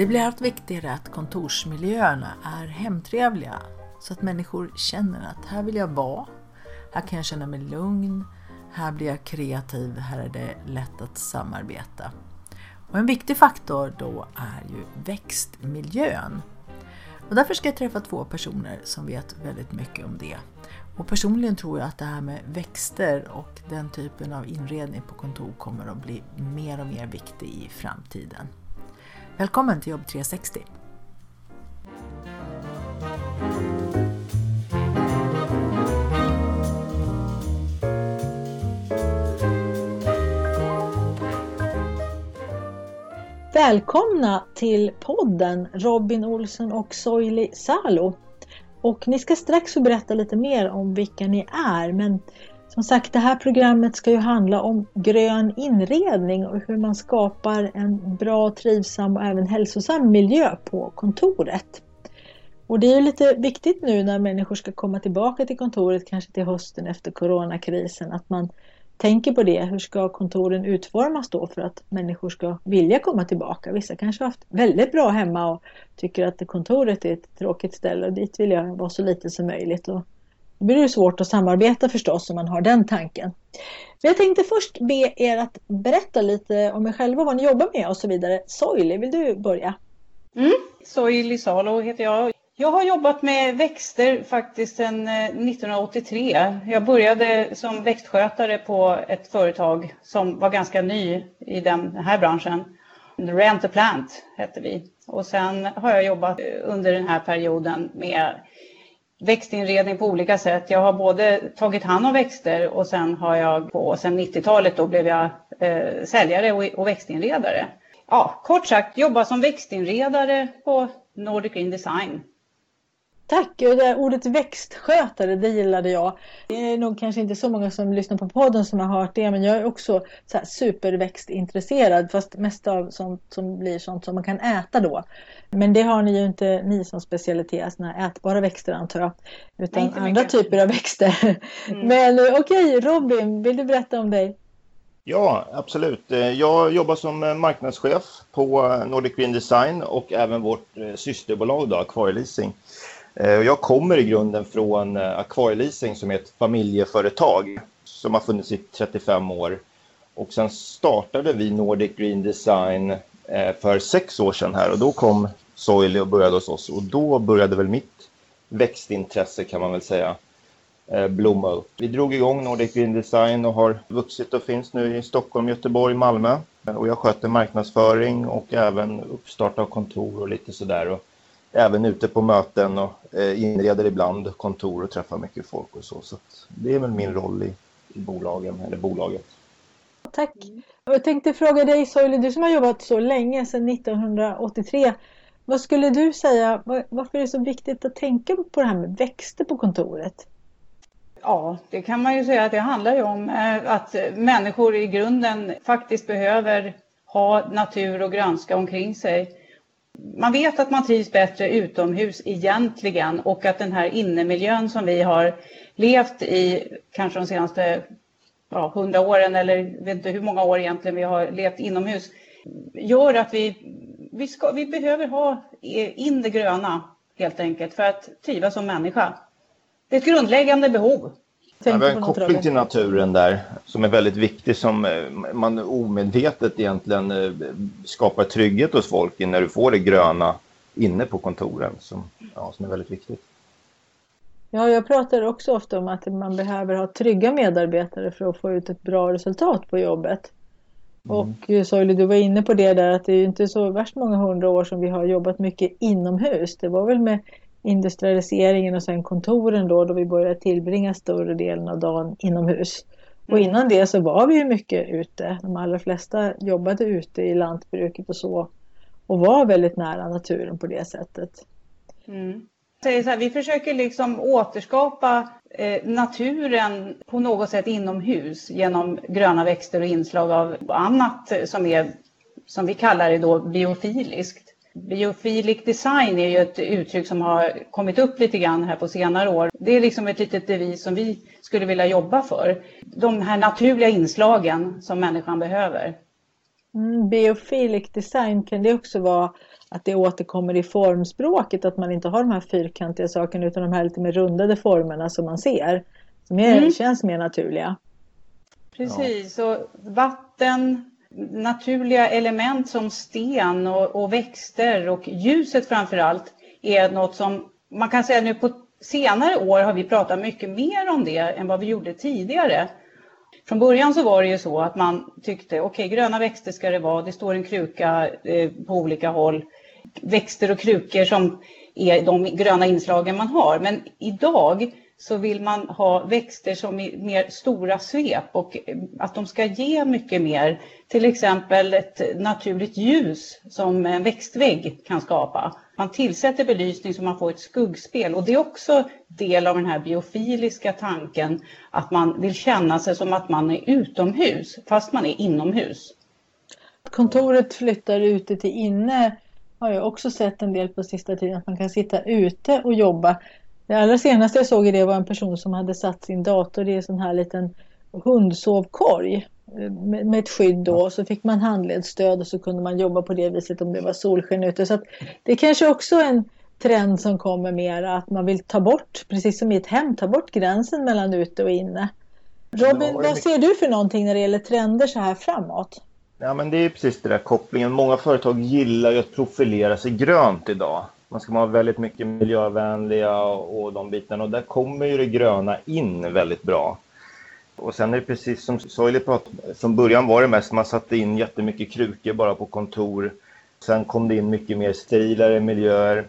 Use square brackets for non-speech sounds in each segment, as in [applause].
Det blir allt viktigare att kontorsmiljöerna är hemtrevliga så att människor känner att här vill jag vara, här kan jag känna mig lugn, här blir jag kreativ, här är det lätt att samarbeta. Och en viktig faktor då är ju växtmiljön. Och därför ska jag träffa två personer som vet väldigt mycket om det. Och personligen tror jag att det här med växter och den typen av inredning på kontor kommer att bli mer och mer viktig i framtiden. Välkommen till Jobb 360! Välkomna till podden Robin Olsson och Soili Salo. Och ni ska strax få berätta lite mer om vilka ni är men som sagt, det här programmet ska ju handla om grön inredning och hur man skapar en bra, trivsam och även hälsosam miljö på kontoret. Och det är ju lite viktigt nu när människor ska komma tillbaka till kontoret, kanske till hösten efter coronakrisen, att man tänker på det. Hur ska kontoren utformas då för att människor ska vilja komma tillbaka? Vissa kanske har haft väldigt bra hemma och tycker att kontoret är ett tråkigt ställe och dit vill jag vara så lite som möjligt. Och då blir det svårt att samarbeta förstås om man har den tanken. Men jag tänkte först be er att berätta lite om er själva, vad ni jobbar med och så vidare. Soili, vill du börja? Mm. Soili Salo heter jag. Jag har jobbat med växter faktiskt sedan eh, 1983. Jag började som växtskötare på ett företag som var ganska ny i den här branschen. Rent a Plant hette vi. Och sen har jag jobbat eh, under den här perioden med växtinredning på olika sätt. Jag har både tagit hand om växter och sen har jag på sen 90-talet då blev jag eh, säljare och, och växtinredare. Ja, kort sagt jobba som växtinredare på Nordic Green Design. Tack! Det ordet växtskötare, det gillade jag. Det är nog kanske inte så många som lyssnar på podden som har hört det, men jag är också så här superväxtintresserad, fast mest av sånt som blir sånt som man kan äta då. Men det har ni ju inte ni som specialitet, såna ätbara växter antar jag, utan Nej, andra typer av växter. Mm. Men okej, okay, Robin, vill du berätta om dig? Ja, absolut. Jag jobbar som marknadschef på Nordic Green Design och även vårt eh, systerbolag då, Aquarieleasing. Eh, jag kommer i grunden från eh, Akvarieleasing som är ett familjeföretag som har funnits i 35 år. Och sen startade vi Nordic Green Design eh, för sex år sedan här och då kom Soily och började hos oss och då började väl mitt växtintresse kan man väl säga blomma upp. Vi drog igång Nordic Green Design och har vuxit och finns nu i Stockholm, Göteborg, Malmö. Och jag sköter marknadsföring och även uppstart av kontor och lite sådär även ute på möten och eh, inreder ibland kontor och träffar mycket folk och så. Så det är väl min roll i, i bolagen, eller bolaget. Tack! Jag tänkte fråga dig Soili, du som har jobbat så länge, sedan 1983. Vad skulle du säga, varför är det så viktigt att tänka på det här med växter på kontoret? Ja, det kan man ju säga att det handlar ju om eh, att människor i grunden faktiskt behöver ha natur och grönska omkring sig man vet att man trivs bättre utomhus egentligen och att den här innemiljön som vi har levt i kanske de senaste ja, 100 åren eller vet inte hur många år egentligen vi har levt inomhus gör att vi, vi, ska, vi behöver ha in det gröna helt enkelt för att trivas som människa. Det är ett grundläggande behov. Ja, vi har en koppling till naturen där som är väldigt viktig som eh, man omedvetet egentligen eh, skapar trygghet hos folk när du får det gröna inne på kontoren som, ja, som är väldigt viktigt. Ja, jag pratar också ofta om att man behöver ha trygga medarbetare för att få ut ett bra resultat på jobbet. Mm. Och eh, Soili, du var inne på det där att det är inte så värst många hundra år som vi har jobbat mycket inomhus. Det var väl med industrialiseringen och sen kontoren då, då vi började tillbringa större delen av dagen inomhus. Och mm. innan det så var vi ju mycket ute. De allra flesta jobbade ute i lantbruket och så och var väldigt nära naturen på det sättet. Mm. Så här, vi försöker liksom återskapa eh, naturen på något sätt inomhus genom gröna växter och inslag av annat som är som vi kallar det då biofiliskt. Biofilic design är ju ett uttryck som har kommit upp lite grann här på senare år. Det är liksom ett litet devis som vi skulle vilja jobba för. De här naturliga inslagen som människan behöver. Mm, biofilic design kan det också vara att det återkommer i formspråket, att man inte har de här fyrkantiga sakerna utan de här lite mer rundade formerna som man ser, som är, mm. känns mer naturliga. Precis, och vatten, naturliga element som sten och, och växter och ljuset framför allt är något som man kan säga nu på senare år har vi pratat mycket mer om det än vad vi gjorde tidigare. Från början så var det ju så att man tyckte okej, okay, gröna växter ska det vara, det står en kruka eh, på olika håll. Växter och krukor som är de gröna inslagen man har. Men idag så vill man ha växter som är mer stora svep och eh, att de ska ge mycket mer. Till exempel ett naturligt ljus som en växtvägg kan skapa. Man tillsätter belysning så man får ett skuggspel och det är också del av den här biofiliska tanken att man vill känna sig som att man är utomhus fast man är inomhus. Kontoret flyttar ute till inne har jag också sett en del på sista tiden att man kan sitta ute och jobba det allra senaste jag såg i det var en person som hade satt sin dator i en sån här liten hundsovkorg eh, med ett skydd då. Så fick man handledsstöd och så kunde man jobba på det viset om det var solsken ute. Så det är kanske också en trend som kommer mer att man vill ta bort, precis som i ett hem, ta bort gränsen mellan ute och inne. Robin, vad ser du för någonting när det gäller trender så här framåt? Ja, men det är precis det där kopplingen. Många företag gillar ju att profilera sig grönt idag. Man ska vara väldigt mycket miljövänliga och de bitarna och där kommer ju det gröna in väldigt bra. Och sen är det precis som Soili pratade från början var det mest man satte in jättemycket krukor bara på kontor. Sen kom det in mycket mer sterilare miljöer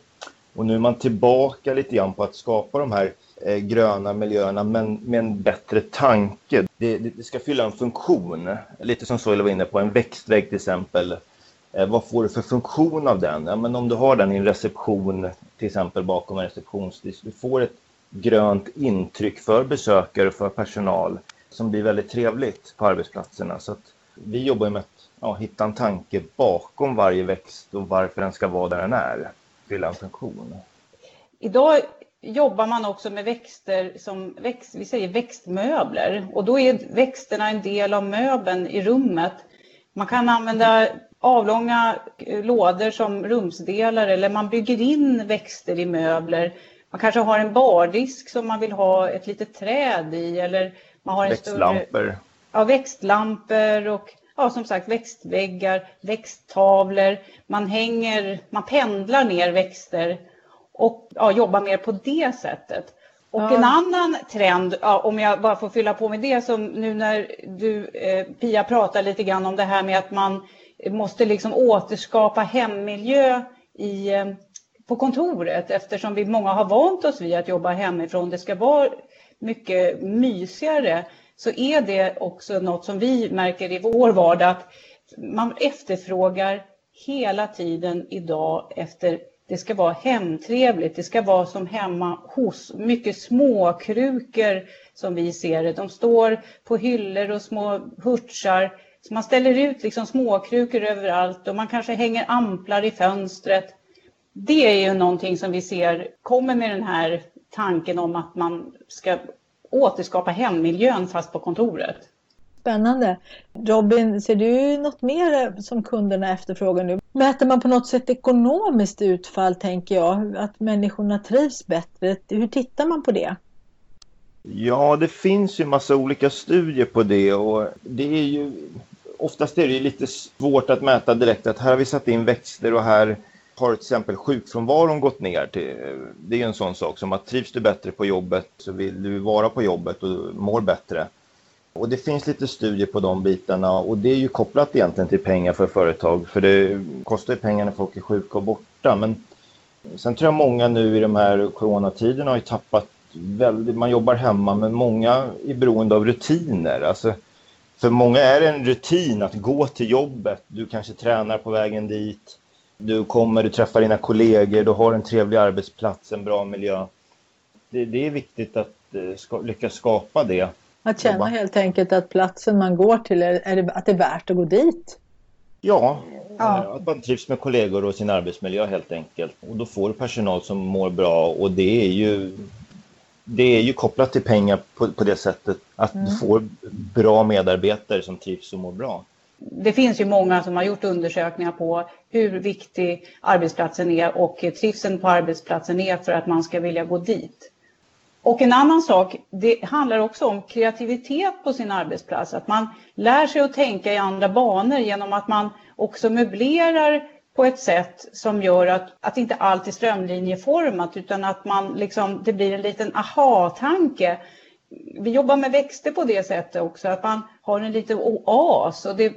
och nu är man tillbaka lite grann på att skapa de här eh, gröna miljöerna men med en bättre tanke. Det, det, det ska fylla en funktion, lite som Soili var inne på, en växtvägg till exempel Eh, vad får du för funktion av den? Ja, men om du har den i en reception, till exempel bakom en receptionsdisk, du får ett grönt intryck för besökare och för personal som blir väldigt trevligt på arbetsplatserna. Så vi jobbar med att ja, hitta en tanke bakom varje växt och varför den ska vara där den är, fylla en funktion. Idag jobbar man också med växter som växt, vi säger växtmöbler och då är växterna en del av möbeln i rummet. Man kan använda avlånga eh, lådor som rumsdelar eller man bygger in växter i möbler. Man kanske har en bardisk som man vill ha ett litet träd i eller man har en växtlampor. Större, ja, växtlampor och ja, som sagt växtväggar, växttavlor. Man hänger, man pendlar ner växter och ja, jobbar mer på det sättet. Och ja. en annan trend, ja, om jag bara får fylla på med det, som nu när du eh, Pia pratar lite grann om det här med att man måste liksom återskapa hemmiljö i, eh, på kontoret eftersom vi många har vant oss vid att jobba hemifrån. Det ska vara mycket mysigare så är det också något som vi märker i vår vardag att man efterfrågar hela tiden idag efter det ska vara hemtrevligt, det ska vara som hemma hos, mycket småkrukor som vi ser det. De står på hyllor och små hurtsar så man ställer ut liksom småkrukor överallt och man kanske hänger amplar i fönstret. Det är ju någonting som vi ser kommer med den här tanken om att man ska återskapa hemmiljön fast på kontoret. Spännande. Robin, ser du något mer som kunderna efterfrågar nu? Mäter man på något sätt ekonomiskt utfall, tänker jag? Att människorna trivs bättre? Hur tittar man på det? Ja, det finns ju massa olika studier på det och det är ju oftast är det lite svårt att mäta direkt att här har vi satt in växter och här har till exempel sjukfrånvaron gått ner. Till, det är en sån sak som att trivs du bättre på jobbet så vill du vara på jobbet och mår bättre. Och det finns lite studier på de bitarna och det är ju kopplat egentligen till pengar för företag för det kostar ju pengar när folk är sjuka och borta. Men sen tror jag många nu i de här coronatiderna har ju tappat väldigt, man jobbar hemma men många är beroende av rutiner. Alltså, för många är det en rutin att gå till jobbet. Du kanske tränar på vägen dit. Du kommer, du träffar dina kollegor, du har en trevlig arbetsplats, en bra miljö. Det, det är viktigt att eh, ska, lyckas skapa det. Att känna helt enkelt att platsen man går till, är, är det, att det är värt att gå dit. Ja, ja, att man trivs med kollegor och sin arbetsmiljö helt enkelt. Och då får du personal som mår bra och det är ju det är ju kopplat till pengar på, på det sättet att mm. du får bra medarbetare som trivs och mår bra. Det finns ju många som har gjort undersökningar på hur viktig arbetsplatsen är och trivseln på arbetsplatsen är för att man ska vilja gå dit. Och en annan sak, det handlar också om kreativitet på sin arbetsplats. Att man lär sig att tänka i andra banor genom att man också möblerar på ett sätt som gör att, att inte allt är strömlinjeformat utan att man liksom, det blir en liten aha-tanke. Vi jobbar med växter på det sättet också, att man har en liten oas. Och det,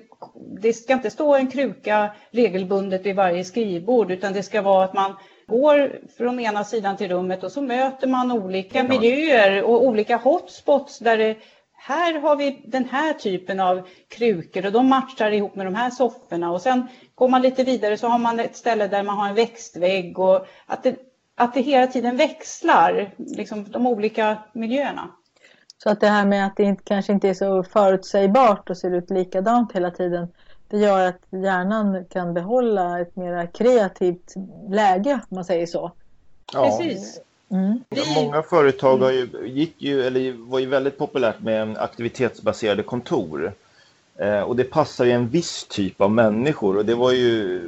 det ska inte stå en kruka regelbundet vid varje skrivbord utan det ska vara att man går från ena sidan till rummet och så möter man olika miljöer och olika hotspots där det här har vi den här typen av krukor och de matchar ihop med de här sofforna och sen går man lite vidare så har man ett ställe där man har en växtvägg och att det, att det hela tiden växlar, liksom de olika miljöerna. Så att det här med att det inte, kanske inte är så förutsägbart och ser ut likadant hela tiden det gör att hjärnan kan behålla ett mer kreativt läge om man säger så. Ja. Precis. Mm. Många företag har ju, gick ju, eller var ju väldigt populärt med aktivitetsbaserade kontor. Eh, och det passar ju en viss typ av människor och det var ju,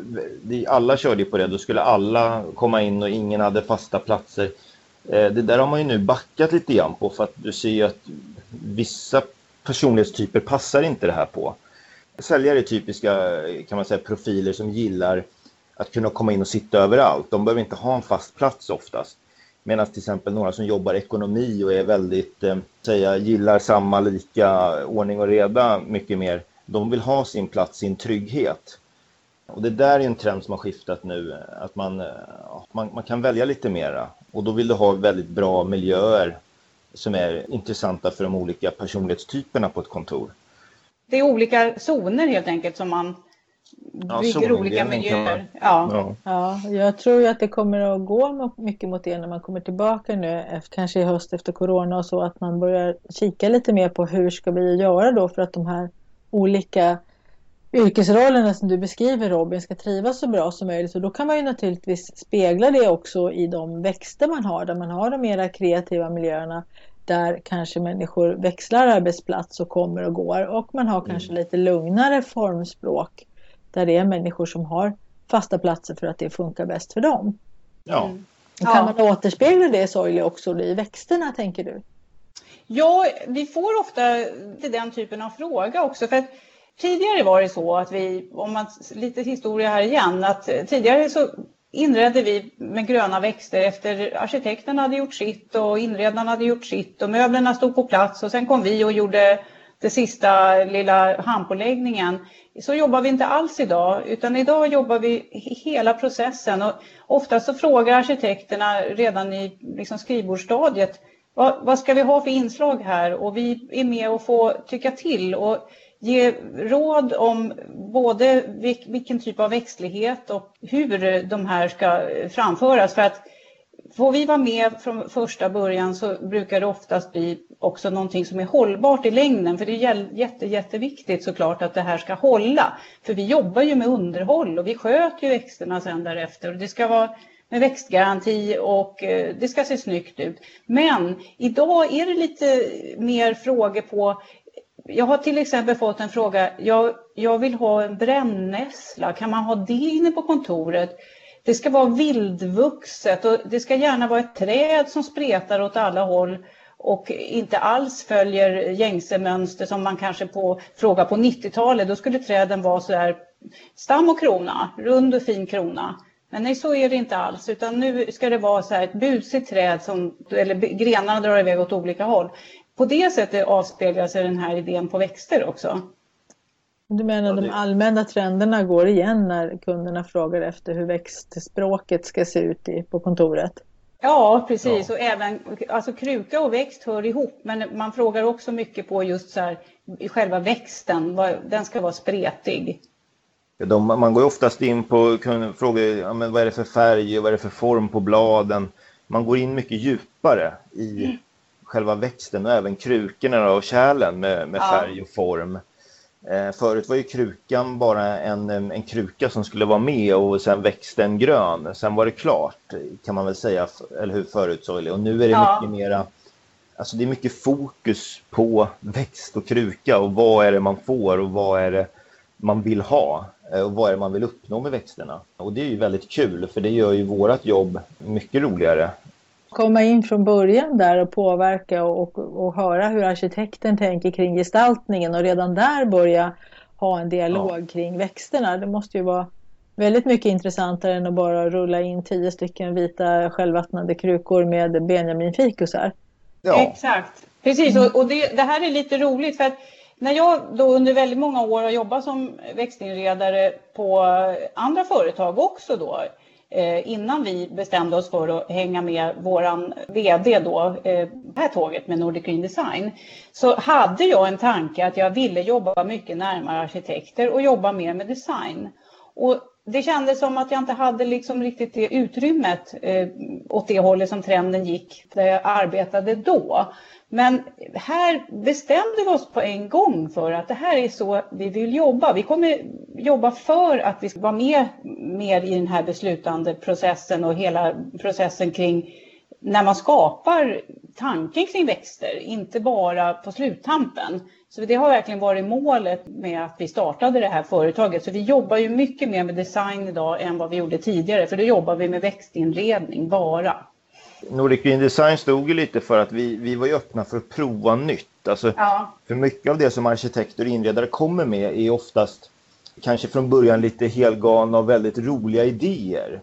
det, alla körde ju på det, då skulle alla komma in och ingen hade fasta platser. Eh, det där har man ju nu backat lite grann på för att du ser ju att vissa personlighetstyper passar inte det här på. Säljare är typiska kan man säga, profiler som gillar att kunna komma in och sitta överallt. De behöver inte ha en fast plats oftast. Medan till exempel några som jobbar ekonomi och är väldigt, eh, säga, gillar samma lika ordning och reda mycket mer. De vill ha sin plats, sin trygghet. Och det där är en trend som har skiftat nu, att man, eh, man, man kan välja lite mera. Och då vill du ha väldigt bra miljöer som är intressanta för de olika personlighetstyperna på ett kontor. Det är olika zoner helt enkelt som man bygger ja, olika miljöer. Ja. ja. Ja. jag tror ju att det kommer att gå mycket mot det när man kommer tillbaka nu, efter, kanske i höst efter corona och så, att man börjar kika lite mer på hur ska vi göra då för att de här olika yrkesrollerna som du beskriver Robin ska trivas så bra som möjligt. Och då kan man ju naturligtvis spegla det också i de växter man har, där man har de mera kreativa miljöerna där kanske människor växlar arbetsplats och kommer och går och man har kanske mm. lite lugnare formspråk där det är människor som har fasta platser för att det funkar bäst för dem. Ja. Mm. Kan ja. man återspegla det sorgliga också i växterna tänker du? Ja, vi får ofta den typen av fråga också. För att tidigare var det så att vi, om man lite historia här igen, att tidigare så inredde vi med gröna växter efter arkitekten hade gjort sitt och inredarna hade gjort sitt och möblerna stod på plats och sen kom vi och gjorde den sista lilla handpåläggningen. Så jobbar vi inte alls idag, utan idag jobbar vi hela processen. Och ofta så frågar arkitekterna redan i liksom skrivbordsstadiet vad, vad, ska vi ha för inslag här? Och vi är med och får tycka till och ge råd om både vilken typ av växtlighet och hur de här ska framföras. För att får vi vara med från första början så brukar det oftast bli också någonting som är hållbart i längden. För det är jätte, jätteviktigt såklart att det här ska hålla. För vi jobbar ju med underhåll och vi sköter ju växterna sen därefter. Och det ska vara med växtgaranti och eh, det ska se snyggt ut. Men idag är det lite mer frågor på jag har till exempel fått en fråga, jag, jag vill ha en brännässla, kan man ha det inne på kontoret? Det ska vara vildvuxet och det ska gärna vara ett träd som spretar åt alla håll och inte alls följer gängse mönster som man kanske på frågar på 90-talet, då skulle träden vara så här stam och krona, rund och fin krona. Men nej, så är det inte alls, utan nu ska det vara så här ett busigt träd som, eller grenarna drar iväg åt olika håll. På det sättet avspeglar sig den här idén på växter också. Du menar ja, det... de allmänna trenderna går igen när kunderna frågar efter hur växtspråket ska se ut i, på kontoret? Ja, precis. Ja. Och även, alltså kruka och växt hör ihop, men man frågar också mycket på just så här, själva växten, den ska vara spretig. De, man går oftast in på frågor, ja, men vad är det för färg och vad är det för form på bladen? Man går in mycket djupare i mm. själva växten och även krukorna och kärlen med, med färg och form. Eh, förut var ju krukan bara en, en kruka som skulle vara med och sen växte en grön. Sen var det klart kan man väl säga, eller hur förut Soili? Och nu är det ja. mycket mera, alltså det är mycket fokus på växt och kruka och vad är det man får och vad är det man vill ha eh, och vad är det man vill uppnå med växterna. Och det är ju väldigt kul för det gör ju vårat jobb mycket roligare. Komma in från början där och påverka och, och, och höra hur arkitekten tänker kring gestaltningen och redan där börja ha en dialog ja. kring växterna. Det måste ju vara väldigt mycket intressantare än att bara rulla in tio stycken vita självvattnande krukor med benjaminfikusar. Ja. Exakt, precis och, och det, det, här är lite roligt för att när jag då under väldigt många år har jobbat som växtinredare på andra företag också då Eh, innan vi bestämde oss för att hänga med våran VD då, eh, det här tåget med Nordic Green Design, så hade jag en tanke att jag ville jobba mycket närmare arkitekter och jobba mer med design. Och det kändes som att jag inte hade liksom riktigt det utrymmet eh, åt det hållet som trenden gick där jag arbetade då. Men här bestämde vi oss på en gång för att det här är så vi vill jobba. Vi kommer jobba för att vi ska vara med mer i den här beslutande processen och hela processen kring när man skapar tanken kring växter, inte bara på sluttampen. Så det har verkligen varit målet med att vi startade det här företaget. Så vi jobbar ju mycket mer med design idag än vad vi gjorde tidigare, för då jobbar vi med växtinredning bara. Nordic Green Design stod ju lite för att vi, vi var ju öppna för att prova nytt. Alltså, ja. För mycket av det som arkitekter och inredare kommer med är oftast kanske från början lite helgalna och väldigt roliga idéer.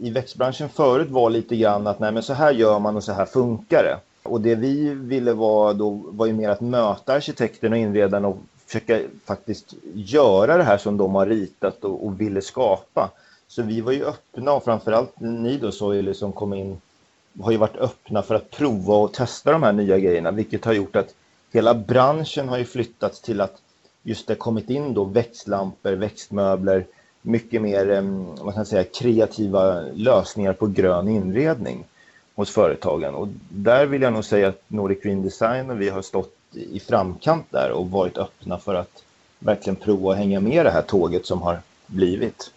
I växtbranschen förut var lite grann att nej men så här gör man och så här funkar det. Och det vi ville var då var ju mer att möta arkitekten och inredaren och försöka faktiskt göra det här som de har ritat och, och ville skapa. Så vi var ju öppna och framförallt ni då Soili som kom in har ju varit öppna för att prova och testa de här nya grejerna, vilket har gjort att hela branschen har ju flyttats till att just det kommit in då växtlampor, växtmöbler, mycket mer vad kan säga, kreativa lösningar på grön inredning hos företagen. Och där vill jag nog säga att Nordic Green Design och vi har stått i framkant där och varit öppna för att verkligen prova att hänga med det här tåget som har blivit.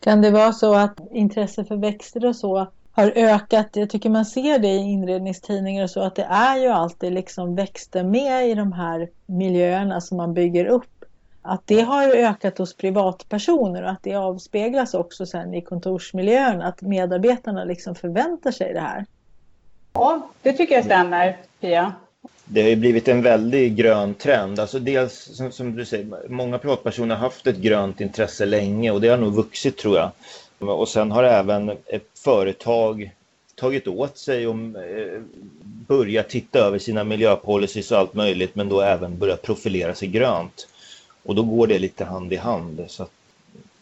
Kan det vara så att intresse för växter och så har ökat. Jag tycker man ser det i inredningstidningar och så att det är ju alltid liksom växter med i de här miljöerna som man bygger upp. Att det har ökat hos privatpersoner och att det avspeglas också sen i kontorsmiljön att medarbetarna liksom förväntar sig det här. Ja, det tycker jag stämmer Pia. Det har ju blivit en väldig grön trend. Alltså dels som, som du säger, många privatpersoner har haft ett grönt intresse länge och det har nog vuxit tror jag. Och sen har även ett företag tagit åt sig och eh, börjat titta över sina miljöpolicies och allt möjligt men då även börjat profilera sig grönt. Och då går det lite hand i hand. Så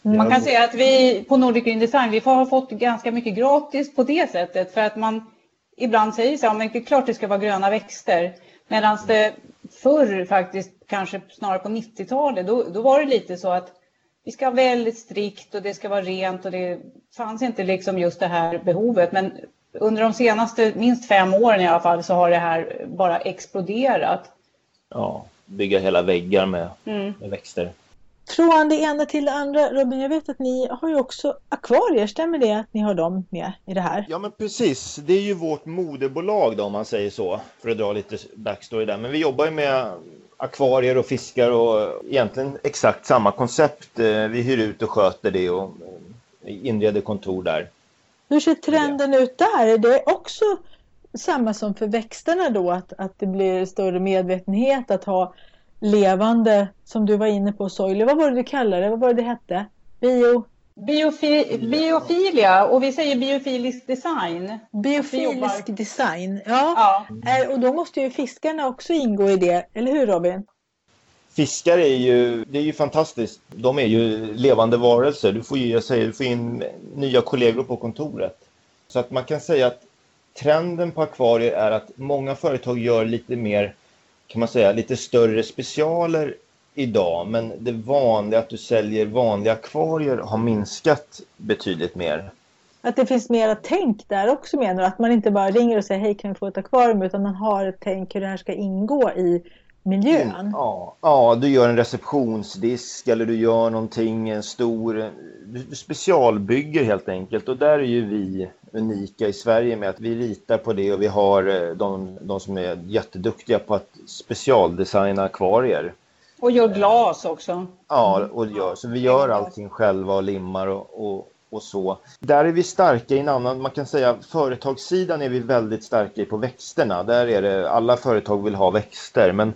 man kan säga att vi på Nordic Green Design vi har fått ganska mycket gratis på det sättet för att man ibland säger så här, det är klart det ska vara gröna växter. Medan det förr faktiskt, kanske snarare på 90-talet, då, då var det lite så att vi ska vara väldigt strikt och det ska vara rent och det fanns inte liksom just det här behovet. Men under de senaste minst fem åren i alla fall så har det här bara exploderat. Ja, bygga hela väggar med, mm. med växter. Från det ena till det andra, Robin, jag vet att ni har ju också akvarier, stämmer det att ni har dem med i det här? Ja men precis, det är ju vårt moderbolag då om man säger så, för att dra lite backstory där. Men vi jobbar ju med akvarier och fiskar och egentligen exakt samma koncept. Eh, vi hyr ut och sköter det och eh, inreder kontor där. Hur ser trenden ut där? Är det också samma som för växterna då? Att, att det blir större medvetenhet att ha levande, som du var inne på Soile, vad var det du kallade det? Vad var det det hette? Bio... Biofi biofilia och vi säger biofilisk design. Biofilisk design, ja. ja. Och då måste ju fiskarna också ingå i det, eller hur Robin? Fiskar är ju, det är ju fantastiskt. De är ju levande varelser. Du får ju, jag säger, du får in nya kollegor på kontoret. Så att man kan säga att trenden på akvarier är att många företag gör lite mer, kan man säga, lite större specialer idag, men det vanliga att du säljer vanliga akvarier har minskat betydligt mer. Att det finns mera tänk där också menar du? Att man inte bara ringer och säger hej kan vi få ett akvarium utan man har ett tänk hur det här ska ingå i miljön? Mm, ja, ja, du gör en receptionsdisk eller du gör någonting, en stor... Du specialbygger helt enkelt och där är ju vi unika i Sverige med att vi ritar på det och vi har eh, de, de som är jätteduktiga på att specialdesigna akvarier. Och gör glas också. Ja, och gör, så vi gör allting själva och limmar och, och, och så. Där är vi starka i en annan, man kan säga företagssidan är vi väldigt starka i på växterna. Där är det, alla företag vill ha växter men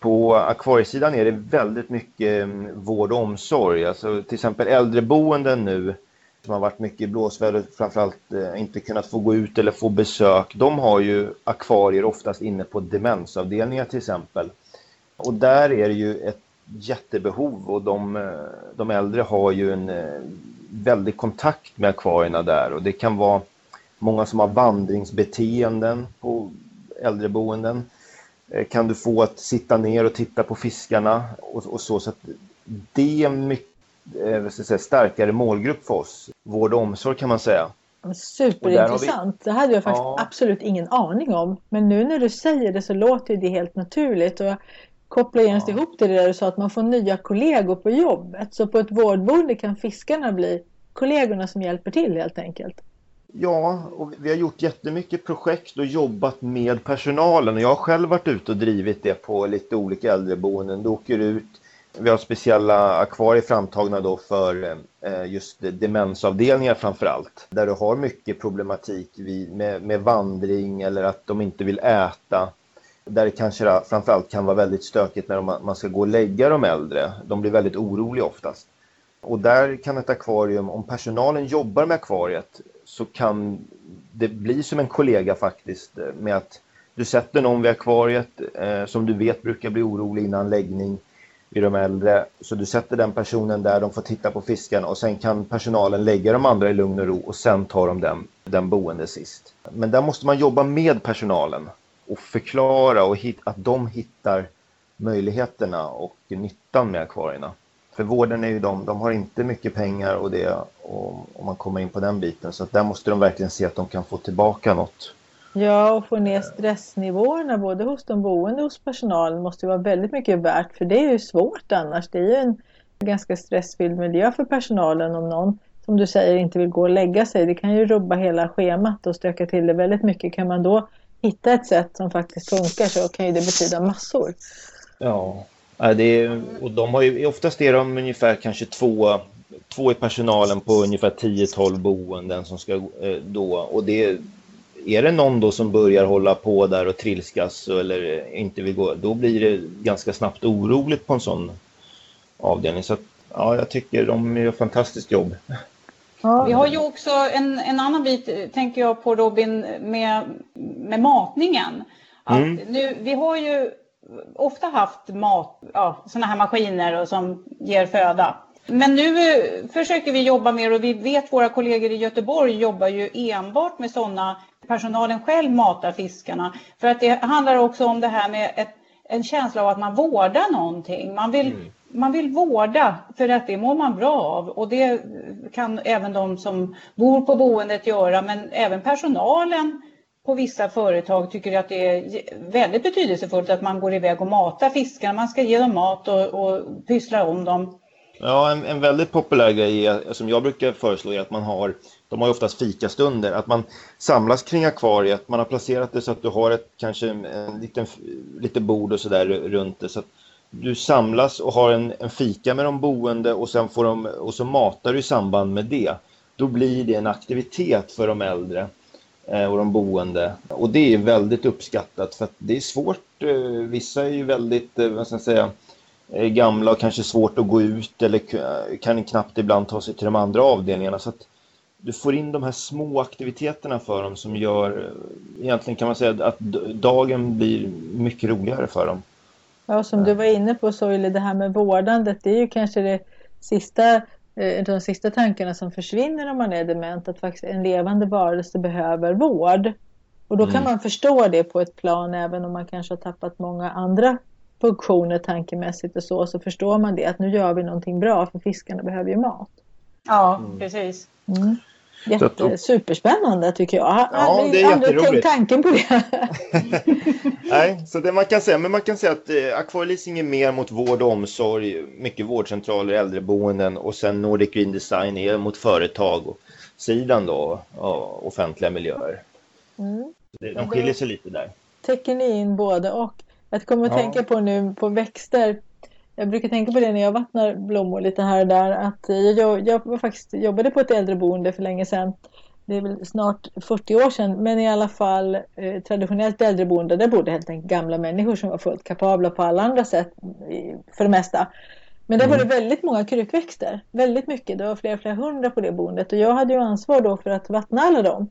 på akvariesidan är det väldigt mycket mm, vård och omsorg. Alltså till exempel äldreboenden nu som har varit mycket i blåsväder framförallt eh, inte kunnat få gå ut eller få besök. De har ju akvarier oftast inne på demensavdelningar till exempel. Och där är det ju ett jättebehov och de, eh, de äldre har ju en eh, väldig kontakt med akvarierna där och det kan vara många som har vandringsbeteenden på äldreboenden. Eh, kan du få att sitta ner och titta på fiskarna och, och så. så att det är mycket säga, starkare målgrupp för oss. Vård och omsorg kan man säga. Superintressant. Vi... Det hade jag faktiskt ja. absolut ingen aning om. Men nu när du säger det så låter det helt naturligt. Och jag kopplar genast ja. ihop det där du sa att man får nya kollegor på jobbet. Så på ett vårdboende kan fiskarna bli kollegorna som hjälper till helt enkelt. Ja, och vi har gjort jättemycket projekt och jobbat med personalen. Jag har själv varit ute och drivit det på lite olika äldreboenden. Du åker ut, vi har speciella akvarier framtagna då för eh, just demensavdelningar framför allt. Där du har mycket problematik med, med vandring eller att de inte vill äta. Där det kanske framförallt kan vara väldigt stökigt när man ska gå och lägga de äldre. De blir väldigt oroliga oftast. Och där kan ett akvarium, om personalen jobbar med akvariet så kan det bli som en kollega faktiskt eh, med att du sätter någon vid akvariet eh, som du vet brukar bli orolig innan läggning i de äldre. Så du sätter den personen där, de får titta på fisken och sen kan personalen lägga de andra i lugn och ro och sen tar de den, den boende sist. Men där måste man jobba med personalen och förklara och hit, att de hittar möjligheterna och nyttan med akvarierna. För vården är ju de, de har inte mycket pengar och det om man kommer in på den biten så att där måste de verkligen se att de kan få tillbaka något. Ja, och få ner stressnivåerna både hos de boende och hos personalen måste vara väldigt mycket värt för det är ju svårt annars. Det är ju en ganska stressfylld miljö för personalen om någon som du säger inte vill gå och lägga sig. Det kan ju rubba hela schemat och stöka till det väldigt mycket. Kan man då hitta ett sätt som faktiskt funkar så kan ju det betyda massor. Ja, det är, och de har ju, oftast är de ungefär kanske två, två i personalen på ungefär 10-12 boenden som ska eh, då och det är det någon då som börjar hålla på där och trilskas eller inte vill gå, då blir det ganska snabbt oroligt på en sån avdelning. Så att, ja, jag tycker de gör fantastiskt jobb. Vi har ju också en, en annan bit, tänker jag på Robin, med, med matningen. Mm. nu, vi har ju ofta haft mat, ja, sådana här maskiner och som ger föda. Men nu eh, försöker vi jobba mer och vi vet våra kollegor i Göteborg jobbar ju enbart med sådana, personalen själv matar fiskarna. För att det handlar också om det här med ett, en känsla av att man vårdar någonting. Man vill, mm. man vill vårda för att det mår man bra av och det kan även de som bor på boendet göra men även personalen på vissa företag tycker att det är väldigt betydelsefullt att man går iväg och matar fiskarna. Man ska ge dem mat och, och pyssla om dem. Ja, en, en, väldigt populär grej som jag brukar föreslå är att man har, de har ju oftast fikastunder, att man samlas kring akvariet. Man har placerat det så att du har ett kanske en liten, lite bord och sådär runt det. Så att du samlas och har en, en fika med de boende och sen får de, och så matar du i samband med det. Då blir det en aktivitet för de äldre. Eh, och de boende. Och det är väldigt uppskattat för att det är svårt. Eh, vissa är ju väldigt, eh, vad ska jag säga, gamla och kanske svårt att gå ut eller kan knappt ibland ta sig till de andra avdelningarna. Så att du får in de här små aktiviteterna för dem som gör, egentligen kan man säga att dagen blir mycket roligare för dem. Ja, som du var inne på Soile, det här med vårdandet, det är ju kanske det sista Eh, de sista tankarna som försvinner om man är dement, att faktiskt en levande varelse behöver vård. Och då kan mm. man förstå det på ett plan även om man kanske har tappat många andra funktioner tankemässigt och så, så förstår man det att nu gör vi någonting bra för fiskarna behöver ju mat. Ja, mm. precis. Mm. Jätte, superspännande tycker jag. Jag ja, det är aldrig tänkt tanken på det. [laughs] Nej, så det man kan säga, men man kan säga att eh, akvarleasing är mer mot vård och omsorg, mycket vårdcentraler, äldreboenden och sen Nordic Green Design är mot företag och sidan då, och offentliga miljöer. Mm. De skiljer sig lite där. Täcker ni in både och? Jag kommer att ja. tänka på nu på växter jag brukar tänka på det när jag vattnar blommor lite här och där. Att jag, jag var faktiskt, jobbade på ett äldreboende för länge sedan. Det är väl snart 40 år sedan. Men i alla fall eh, traditionellt äldreboende. Där bodde helt enkelt gamla människor som var fullt kapabla på alla andra sätt. För det mesta. Men där mm. var det väldigt många krukväxter. Väldigt mycket. Det var flera, flera hundra på det boendet. Och jag hade ju ansvar då för att vattna alla dem.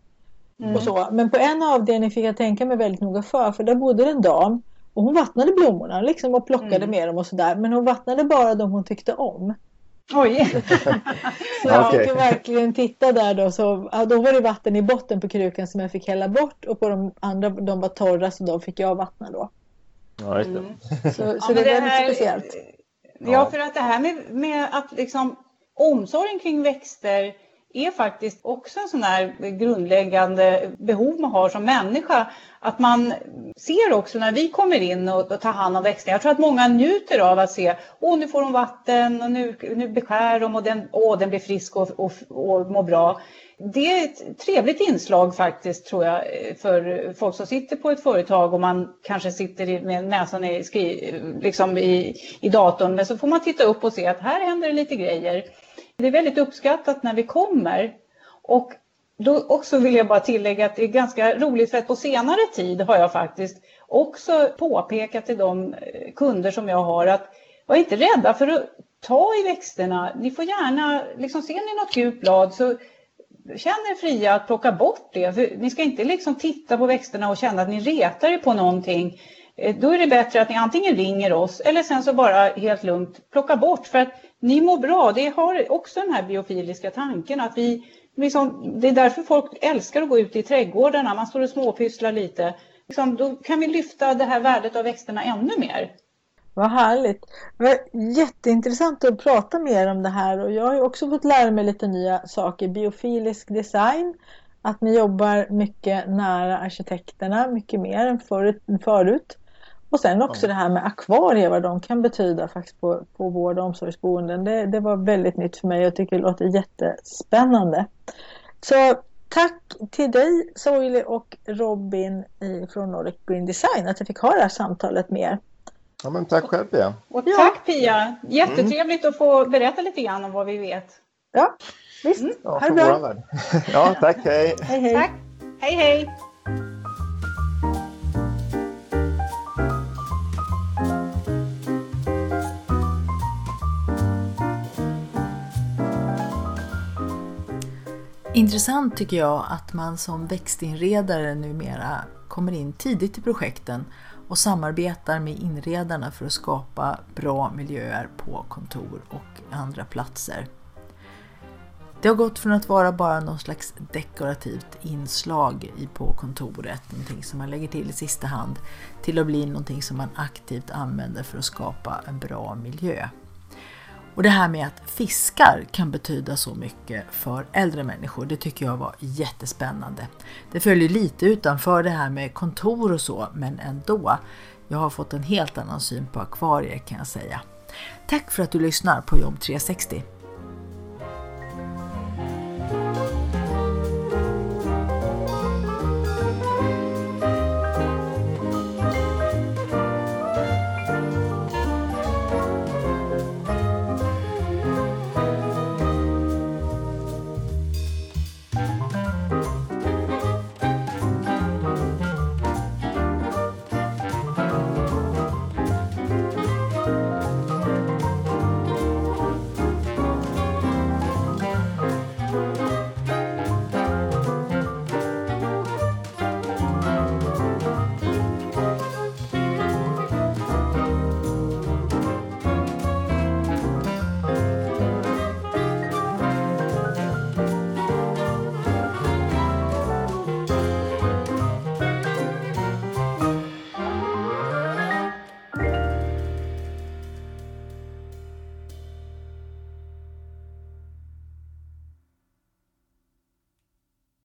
Mm. Och så. Men på en avdelning fick jag tänka mig väldigt noga för. För där bodde en dam och hon vattnade blommorna liksom och plockade mm. med dem och sådär. Men hon vattnade bara de hon tyckte om. Oj! [laughs] [laughs] så jag okay. fick verkligen titta där då. Så, ja, då var det vatten i botten på krukan som jag fick hälla bort. Och på de andra, de var torra så de fick jag vattna då. Ja, det. Mm. [laughs] Så, så ja, det är väldigt här, speciellt. Ja, för att det här med, med att liksom omsorgen kring växter är faktiskt också en sån här grundläggande behov man har som människa. Att man ser också när vi kommer in och, och tar hand om växterna. Jag tror att många njuter av att se, åh nu får de vatten och nu, nu beskär de och den, åh, den blir frisk och, och, och mår bra. Det är ett trevligt inslag faktiskt tror jag för folk som sitter på ett företag och man kanske sitter med näsan i, skri, liksom i, i datorn. Men så får man titta upp och se att här händer det lite grejer. Det är väldigt uppskattat när vi kommer. Och då också vill jag bara tillägga att det är ganska roligt för att på senare tid har jag faktiskt också påpekat till de eh, kunder som jag har att var inte rädda för att ta i växterna. Ni får gärna, liksom, ser ni något gult blad så känn er fria att plocka bort det. För ni ska inte liksom titta på växterna och känna att ni retar er på någonting. Eh, då är det bättre att ni antingen ringer oss eller sen så bara helt lugnt plocka bort. För att ni mår bra. Det har också den här biofiliska tanken att vi Liksom, det är därför folk älskar att gå ut i trädgårdarna. Man står och småpysslar lite. Liksom, då kan vi lyfta det här värdet av växterna ännu mer. Vad härligt. Det var jätteintressant att prata mer om det här och jag har också fått lära mig lite nya saker. Biofilisk design, att ni jobbar mycket nära arkitekterna, mycket mer än förut. Och sen också det här med akvarier, vad de kan betyda faktiskt på, på vård och omsorgsboenden. Det, det var väldigt nytt för mig och jag tycker det låter jättespännande. Så tack till dig Soili och Robin från Nordic Green Design att jag fick ha det här samtalet med er. Ja, men tack själv Pia. Och tack Pia. Jättetrevligt mm. att få berätta lite grann om vad vi vet. Ja, visst. Mm. Ja, ha det bra. [laughs] Ja, tack. Hej. Hej, hej. Tack. Hej, hej. Intressant tycker jag att man som växtinredare numera kommer in tidigt i projekten och samarbetar med inredarna för att skapa bra miljöer på kontor och andra platser. Det har gått från att vara bara någon slags dekorativt inslag på kontoret, någonting som man lägger till i sista hand, till att bli någonting som man aktivt använder för att skapa en bra miljö. Och det här med att fiskar kan betyda så mycket för äldre människor, det tycker jag var jättespännande. Det följer lite utanför det här med kontor och så, men ändå. Jag har fått en helt annan syn på akvarier kan jag säga. Tack för att du lyssnar på Jobb 360.